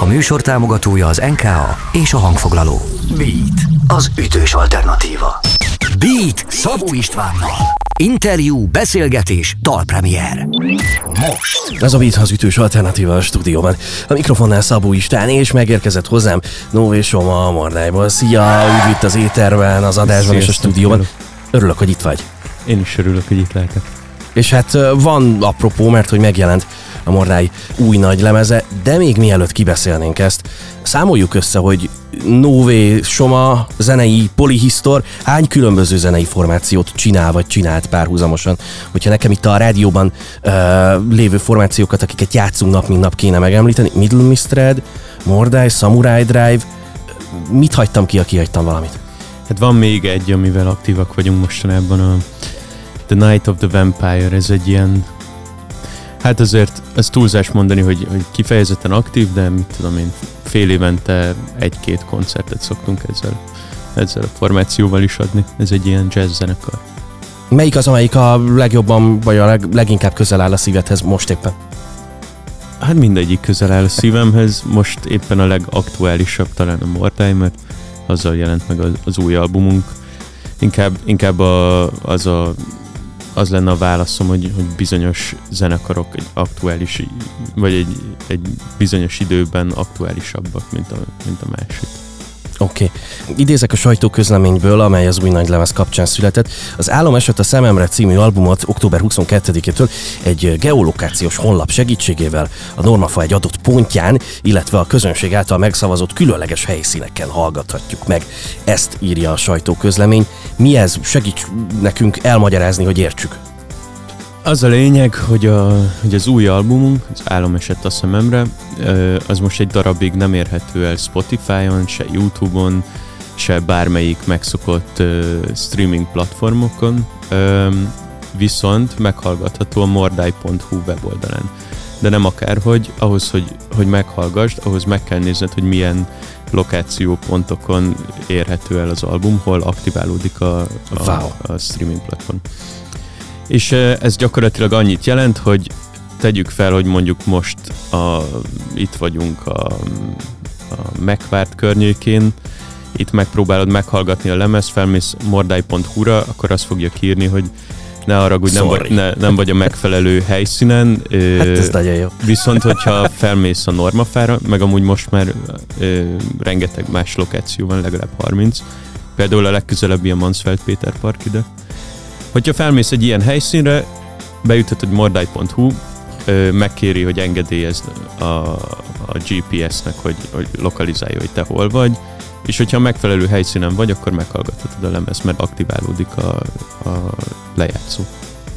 A műsor támogatója az NKA és a hangfoglaló. Beat, az ütős alternatíva. Beat Szabó Istvánnal. Interjú, beszélgetés, dalpremier. Most. Ez a Beat az ütős alternatíva a stúdióban. A mikrofonnál Szabó István, és megérkezett hozzám Nové Soma a Mordájból. Szia, üdv itt az éterben, az adásban és a stúdióban. Örülök, hogy itt vagy. Én is örülök, hogy itt lehetek. És hát van apropó, mert hogy megjelent a Mordály új nagy lemeze, de még mielőtt kibeszélnénk ezt, számoljuk össze, hogy Nové Soma zenei polihisztor hány különböző zenei formációt csinál, vagy csinált párhuzamosan. Hogyha nekem itt a rádióban uh, lévő formációkat, akiket játszunk nap, mint nap kéne megemlíteni, Middle Mistred, Mordály, Samurai Drive, mit hagytam ki, ha kihagytam valamit? Hát van még egy, amivel aktívak vagyunk mostanában, a The Night of the Vampire, ez egy ilyen Hát azért ez túlzás mondani, hogy, hogy kifejezetten aktív, de mit tudom én, fél évente egy-két koncertet szoktunk ezzel, ezzel a formációval is adni. Ez egy ilyen jazz zenekar. Melyik az, amelyik a legjobban, vagy a leg, leginkább közel áll a szívedhez most éppen? Hát mindegyik közel áll a szívemhez. Most éppen a legaktuálisabb talán a Mortály, mert azzal jelent meg az, az új albumunk. Inkább, inkább a, az a az lenne a válaszom, hogy, hogy bizonyos zenekarok egy aktuális, vagy egy, egy bizonyos időben aktuálisabbak, mint a, mint a másik. Oké. Okay. Idézek a sajtóközleményből, amely az új nagy lemez kapcsán született. Az Álom eset a Szememre című albumot október 22-től egy geolokációs honlap segítségével a Normafa egy adott pontján, illetve a közönség által megszavazott különleges helyszíneken hallgathatjuk meg. Ezt írja a sajtóközlemény. Mi ez? Segíts nekünk elmagyarázni, hogy értsük. Az a lényeg, hogy, a, hogy az új albumunk, az Álom esett a szememre, az most egy darabig nem érhető el Spotify-on, se YouTube-on, se bármelyik megszokott streaming platformokon, viszont meghallgatható a mordai.hu weboldalán. De nem akárhogy, ahhoz, hogy, hogy meghallgassd, ahhoz meg kell nézned, hogy milyen lokációpontokon érhető el az album, hol aktiválódik a, a, wow. a streaming platform. És ez gyakorlatilag annyit jelent, hogy tegyük fel, hogy mondjuk most a, itt vagyunk a, a megvárt környékén, itt megpróbálod meghallgatni a lemez, felmész mordály.hu-ra, akkor azt fogja kírni, hogy ne arra, hogy nem vagy, ne, nem vagy a megfelelő helyszínen. Hát ez nagyon jó. Viszont, hogyha felmész a normafára, meg amúgy most már ö, rengeteg más lokáció van, legalább 30, például a legközelebbi a Mansfeld Péter Park ide, Hogyha felmész egy ilyen helyszínre, beüthet, mordály.hu, megkéri, hogy engedélyezd a, a GPS-nek, hogy, hogy lokalizálja, hogy te hol vagy, és hogyha megfelelő helyszínen vagy, akkor meghallgathatod a lemez, mert aktiválódik a, a lejátszó.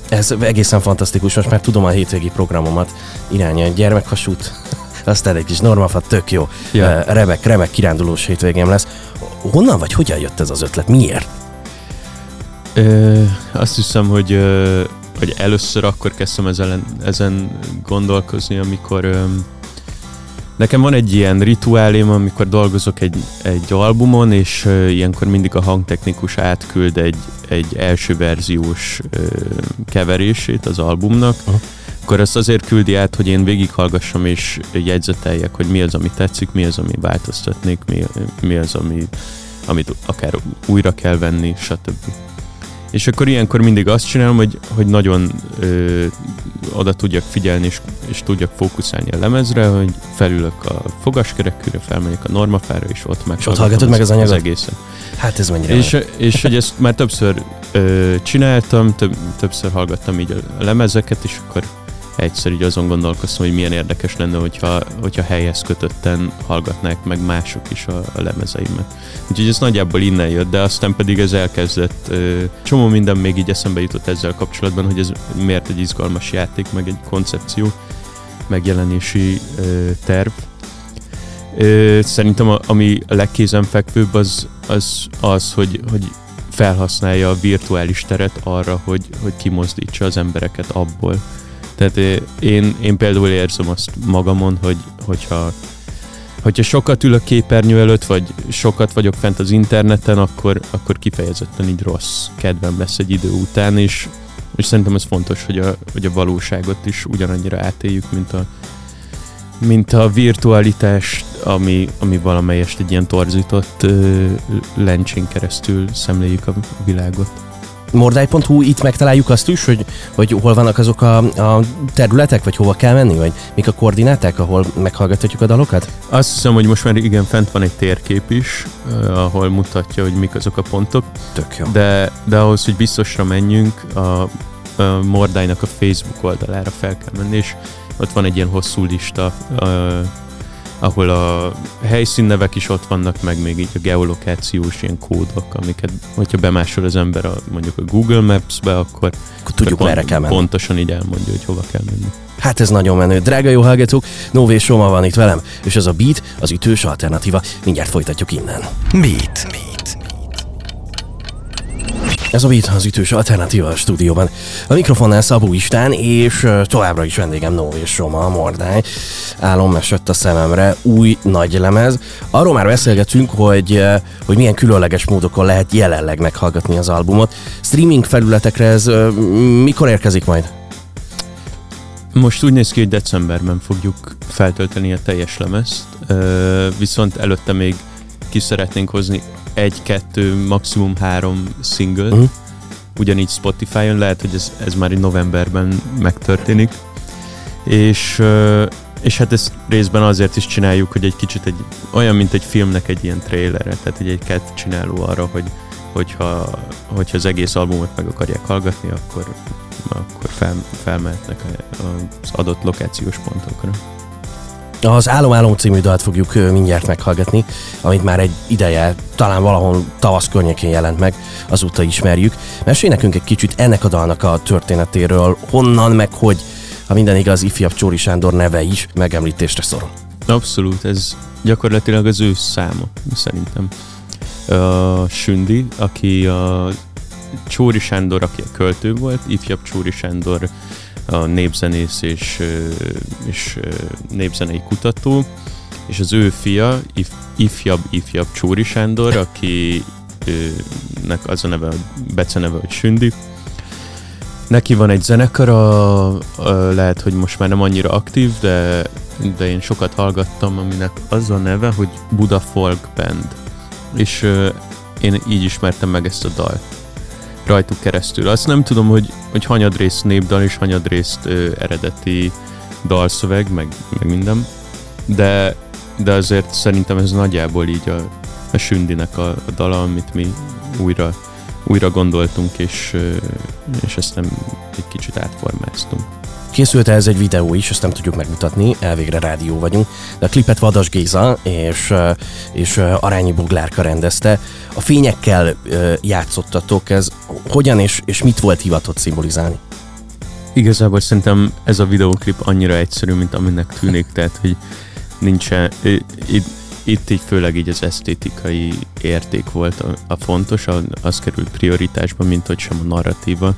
Ez egészen fantasztikus, most már tudom a hétvégi programomat irányítani, gyermekhasút, aztán egy kis normafat, tök jó, ja. remek, remek kirándulós hétvégém lesz. Honnan vagy, hogyan jött ez az ötlet, miért? Ö, azt hiszem, hogy, ö, hogy először akkor kezdtem ezen, ezen gondolkozni, amikor ö, nekem van egy ilyen rituálém, amikor dolgozok egy, egy albumon, és ö, ilyenkor mindig a hangtechnikus átküld egy, egy első verziós ö, keverését az albumnak, uh-huh. akkor ezt azért küldi át, hogy én végighallgassam és jegyzeteljek, hogy mi az, ami tetszik, mi az, ami változtatnék, mi, mi az, ami, amit akár újra kell venni, stb. És akkor ilyenkor mindig azt csinálom, hogy, hogy nagyon ö, oda tudjak figyelni, és, és tudjak fókuszálni a lemezre, hogy felülök a fogaskerekűre, felmegyek a normafára, és ott meg. És ott hallgatod meg az anyagot? Az egészen. Hát ez mennyire És, és hogy ezt már többször ö, csináltam, több, többször hallgattam így a lemezeket, és akkor egyszer így azon gondolkoztam, hogy milyen érdekes lenne, hogyha, hogyha helyhez kötötten hallgatnák meg mások is a, a lemezeimet. Úgyhogy ez nagyjából innen jött, de aztán pedig ez elkezdett, ö, csomó minden még így eszembe jutott ezzel kapcsolatban, hogy ez miért egy izgalmas játék, meg egy koncepció, megjelenési ö, terv. Ö, szerintem a, ami a legkézenfekvőbb az az, az hogy, hogy felhasználja a virtuális teret arra, hogy, hogy kimozdítsa az embereket abból, tehát én, én például érzem azt magamon, hogy, hogyha, hogyha sokat ülök képernyő előtt, vagy sokat vagyok fent az interneten, akkor, akkor kifejezetten így rossz kedvem lesz egy idő után, és, és szerintem ez fontos, hogy a, hogy a valóságot is ugyanannyira átéljük, mint a, mint a virtualitást ami, ami valamelyest egy ilyen torzított ö, lencsén keresztül szemléljük a világot. Mordály.hu, itt megtaláljuk azt is, hogy, hogy hol vannak azok a, a területek, vagy hova kell menni, vagy mik a koordináták, ahol meghallgathatjuk a dalokat? Azt hiszem, hogy most már igen, fent van egy térkép is, ahol mutatja, hogy mik azok a pontok. Tök jó. De, de ahhoz, hogy biztosra menjünk, a, a Mordálynak a Facebook oldalára fel kell menni, és ott van egy ilyen hosszú lista, ahol a helyszínnevek is ott vannak, meg még így a geolokációs ilyen kódok, amiket, hogyha bemásol az ember a, mondjuk a Google Maps-be, akkor, akkor tudjuk, pont, merre kell menni. Pontosan így elmondja, hogy hova kell menni. Hát ez nagyon menő. Drága jó hallgatók, Nové Soma van itt velem, és ez a Beat, az ütős alternatíva. Mindjárt folytatjuk innen. Beat. Beat. Ez a Beat az ütős alternatíva a stúdióban. A mikrofonnál Szabó Istán, és továbbra is vendégem Nóv és Soma, a Mordály. Álom esett a szememre, új nagy lemez. Arról már beszélgetünk, hogy, hogy milyen különleges módokon lehet jelenleg meghallgatni az albumot. Streaming felületekre ez mikor érkezik majd? Most úgy néz ki, hogy decemberben fogjuk feltölteni a teljes lemezt, viszont előtte még ki szeretnénk hozni egy-kettő, maximum három single, uh-huh. ugyanígy Spotify-on, lehet, hogy ez, ez már egy novemberben megtörténik. És, és hát ezt részben azért is csináljuk, hogy egy kicsit egy, olyan, mint egy filmnek egy ilyen trailere, tehát egy, egy kett csináló arra, hogy hogyha, hogyha az egész albumot meg akarják hallgatni, akkor, akkor fel, felmehetnek az adott lokációs pontokra. Az Álom Álom című dalt fogjuk mindjárt meghallgatni, amit már egy ideje, talán valahol tavasz környékén jelent meg, azóta ismerjük. Mesélj nekünk egy kicsit ennek a dalnak a történetéről, honnan, meg hogy, ha minden igaz, ifjabb Csóri Sándor neve is megemlítésre szorul. Abszolút, ez gyakorlatilag az ő száma, szerintem. A Sündi, aki a Csóri Sándor, aki a költő volt, ifjabb Csóri Sándor a népzenész és, és népzenei kutató, és az ő fia, if, ifjabb, ifjabb Csóri Sándor, aki nek az a neve, beceneve, hogy Sündi. Neki van egy zenekara, lehet, hogy most már nem annyira aktív, de, de én sokat hallgattam, aminek az a neve, hogy Buda Folk Band. És én így ismertem meg ezt a dalt rajtuk keresztül. Azt nem tudom, hogy, hogy hanyadrészt népdal és hanyadrészt ö, eredeti dalszöveg, meg, meg minden, de, de azért szerintem ez nagyjából így a, a Sündinek a, a dala, amit mi újra, újra gondoltunk, és, és ezt nem egy kicsit átformáztunk. Készült ez egy videó is, ezt nem tudjuk megmutatni, elvégre rádió vagyunk, de a klipet Vadas Géza és, és Arányi Boglárka rendezte. A fényekkel játszottatok, ez hogyan és, és mit volt hivatott szimbolizálni? Igazából szerintem ez a videóklip annyira egyszerű, mint aminek tűnik, tehát hogy nincsen, itt, itt így főleg így az esztétikai érték volt a, a fontos, az került prioritásba, mint hogy sem a narratíva.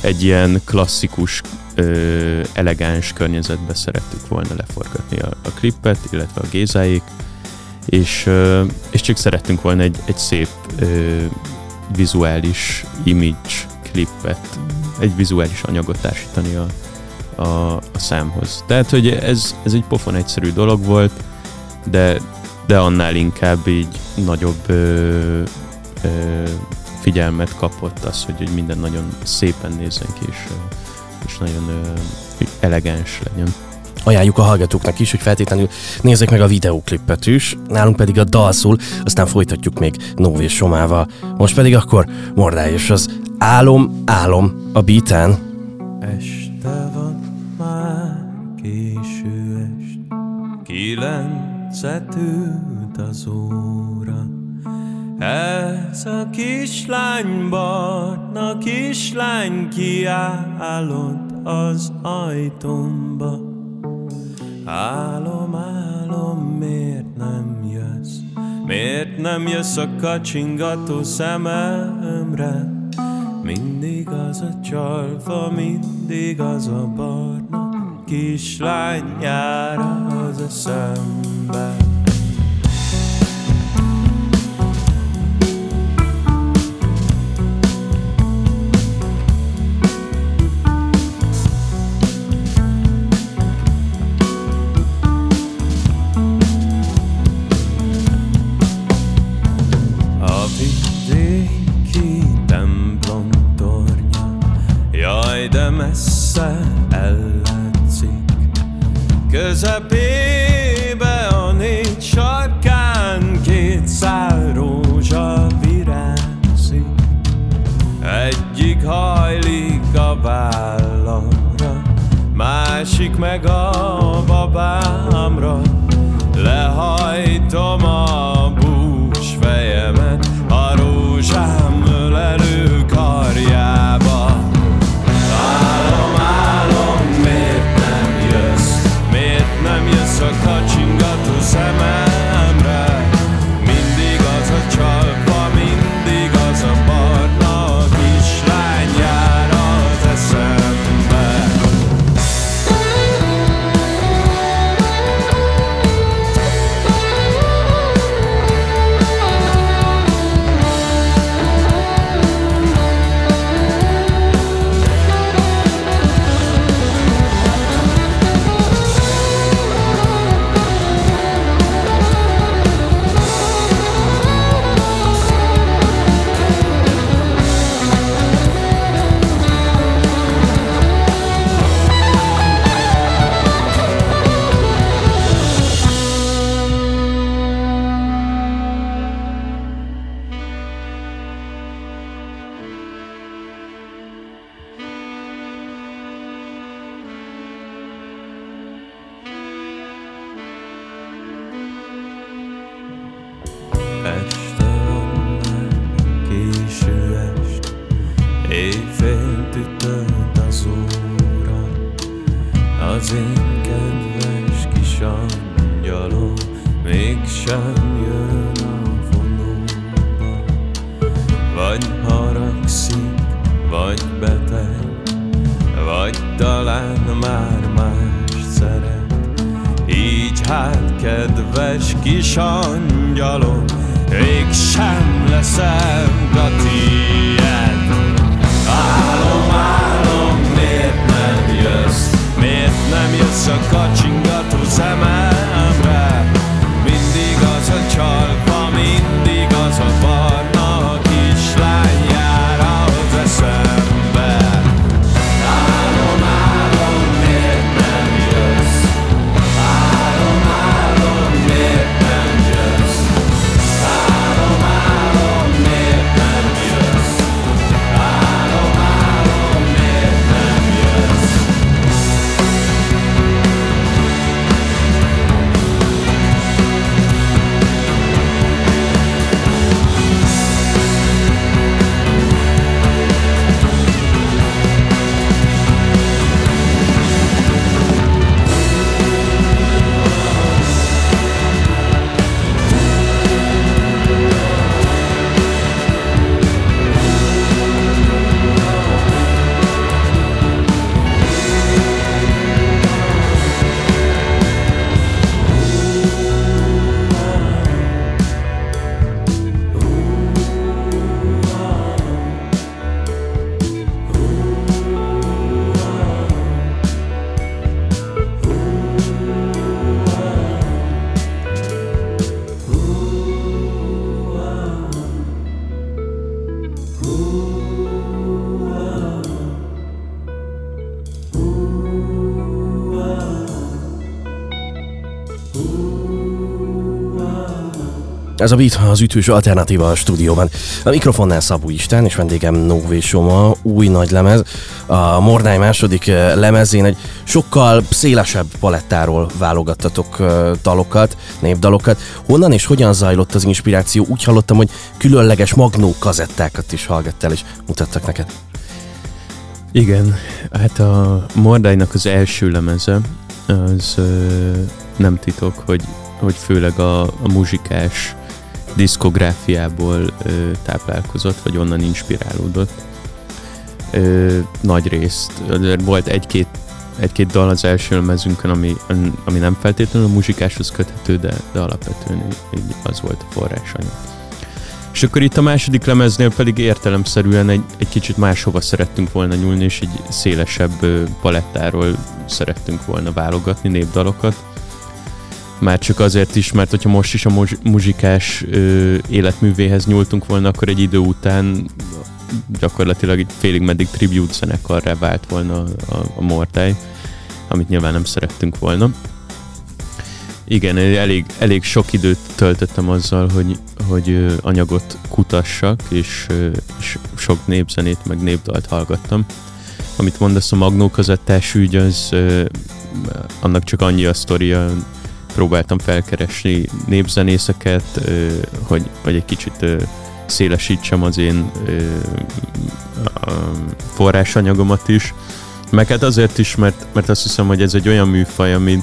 Egy ilyen klasszikus ö, elegáns környezetbe szerettük volna leforgatni a, a klippet, illetve a gézáik, és, ö, és csak szerettünk volna egy, egy szép ö, vizuális image klippet, egy vizuális anyagot társítani a, a, a számhoz. Tehát, hogy ez, ez egy pofon egyszerű dolog volt, de, de annál inkább így nagyobb ö, ö, figyelmet kapott az, hogy, hogy minden nagyon szépen nézzen ki, és és nagyon ö, elegáns legyen. Ajánljuk a hallgatóknak is, hogy feltétlenül nézzék meg a videóklippet is, nálunk pedig a dal szól, aztán folytatjuk még Nóvé Somával. Most pedig akkor Mordály és az Álom, Álom a beaten. Este van már késő est, kilencet az óra. Ez a kislány barna kislány kiállott az ajtomba. Álom, álom, miért nem jössz? Miért nem jössz a kacsingató szememre? Mindig az a csalfa, mindig az a barna kislány jár az eszembe. Kedves kis angyalom, mégsem leszem a tiéd. Álom, álom, miért nem jössz? Miért nem jössz a kacsingató szememre? Ez a Beat az ütős alternatíva a stúdióban. A mikrofonnál Szabó Isten, és vendégem Nóvé Soma, új nagy lemez. A Mordály második eh, lemezén egy sokkal szélesebb palettáról válogattatok eh, dalokat, népdalokat. Honnan és hogyan zajlott az inspiráció? Úgy hallottam, hogy különleges magnó kazettákat is hallgattál, és mutattak neked. Igen, hát a Mordálynak az első lemeze, az nem titok, hogy, hogy főleg a, a muzsikás diszkográfiából ö, táplálkozott, vagy onnan inspirálódott. Ö, nagy részt. Volt egy-két egy-két dal az első lemezünkön, ami, ami nem feltétlenül a muzsikáshoz köthető, de, de alapvetően így, az volt a forrásanyag. És akkor itt a második lemeznél pedig értelemszerűen egy, egy kicsit máshova szerettünk volna nyúlni, és egy szélesebb palettáról szerettünk volna válogatni népdalokat. Már csak azért is, mert hogyha most is a muzs- muzsikás életművéhez nyúltunk volna, akkor egy idő után gyakorlatilag egy félig meddig tribute zenekarrá vált volna a, a, a Mortály, amit nyilván nem szerettünk volna. Igen, elég, elég sok időt töltöttem azzal, hogy, hogy anyagot kutassak, és, és sok népzenét, meg népdalt hallgattam. Amit mondasz, a Magnó kazettás ügy, az annak csak annyi a sztoria, próbáltam felkeresni népzenészeket, hogy, hogy egy kicsit szélesítsem az én forrásanyagomat is. Meg hát azért is, mert, mert azt hiszem, hogy ez egy olyan műfaj, amit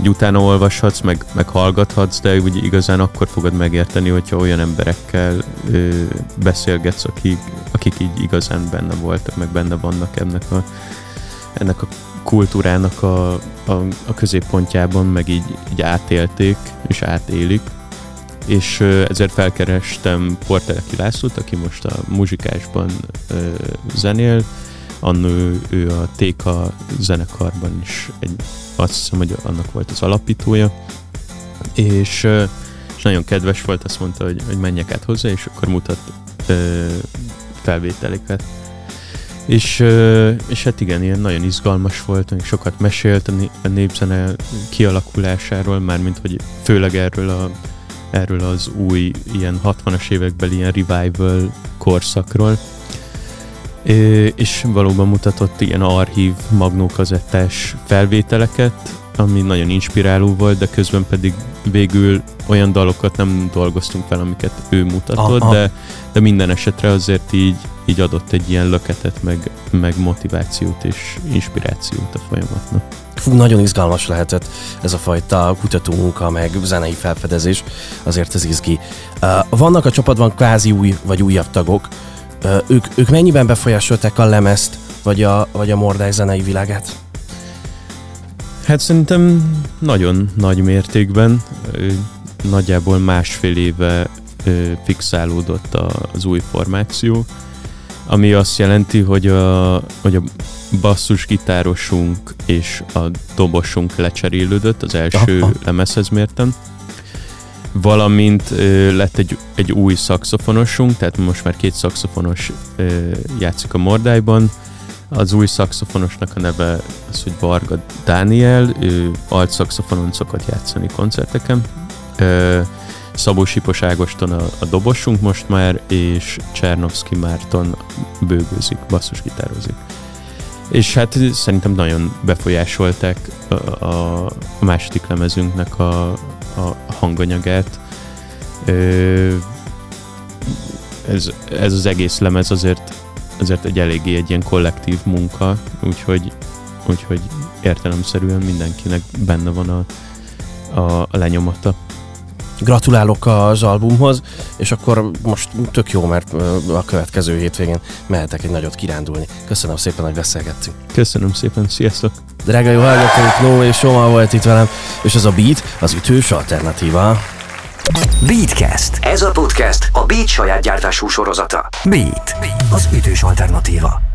így utána olvashatsz, meg, meg hallgathatsz, de úgy igazán akkor fogod megérteni, hogyha olyan emberekkel ö, beszélgetsz, akik, akik így igazán benne voltak, meg benne vannak ennek a, ennek a kultúrának a, a, a középpontjában, meg így, így átélték, és átélik. És ezért felkerestem Porteleki Lászlót, aki most a muzsikásban ö, zenél, annó ő, ő a Téka zenekarban is egy azt hiszem, hogy annak volt az alapítója, és, és nagyon kedves volt, azt mondta, hogy, hogy menjek át hozzá, és akkor mutat ö, felvételeket. És, és hát igen, ilyen nagyon izgalmas volt, sokat mesélt a népzene kialakulásáról, mármint hogy főleg erről a erről az új ilyen 60-as évekbeli ilyen revival korszakról, és valóban mutatott ilyen archív magnókazettás felvételeket, ami nagyon inspiráló volt, de közben pedig végül olyan dalokat nem dolgoztunk fel, amiket ő mutatott, Aha. de, de minden esetre azért így, így adott egy ilyen löketet, meg, meg motivációt és inspirációt a folyamatnak. Fú, nagyon izgalmas lehetett ez a fajta kutatómunka, meg zenei felfedezés, azért ez izgi. Uh, vannak a csapatban kvázi új vagy újabb tagok, ők, ők mennyiben befolyásolták a lemezt, vagy a, vagy a mordály zenei világát? Hát szerintem nagyon nagy mértékben. Nagyjából másfél éve fixálódott az új formáció, ami azt jelenti, hogy a, hogy a basszusgitárosunk és a dobosunk lecserélődött az első Aha. lemezhez mértem valamint ö, lett egy, egy új szakszofonosunk, tehát most már két szakszofonos ö, játszik a Mordályban. Az új szakszofonosnak a neve az, hogy Varga Dániel, ő alt szakszofonon szokott játszani koncerteken. Ö, Szabó Sipos Ágoston a, a dobosunk most már, és Csernovszki Márton bőgőzik, basszusgitározik. És hát szerintem nagyon befolyásolták a, a, második lemezünknek a, a hanganyagát. Ez, ez az egész lemez azért, azért egy eléggé egy ilyen kollektív munka, úgyhogy, úgyhogy értelemszerűen mindenkinek benne van a, a, a lenyomata. Gratulálok az albumhoz, és akkor most tök jó, mert a következő hétvégén mehetek egy nagyot kirándulni. Köszönöm szépen, hogy beszélgettünk. Köszönöm szépen, sziasztok! Drága jó hallgatók, No és Soma volt itt velem, és ez a Beat az ütős alternatíva. Beatcast. Ez a podcast a Beat saját gyártású sorozata. Beat, az ütős alternatíva.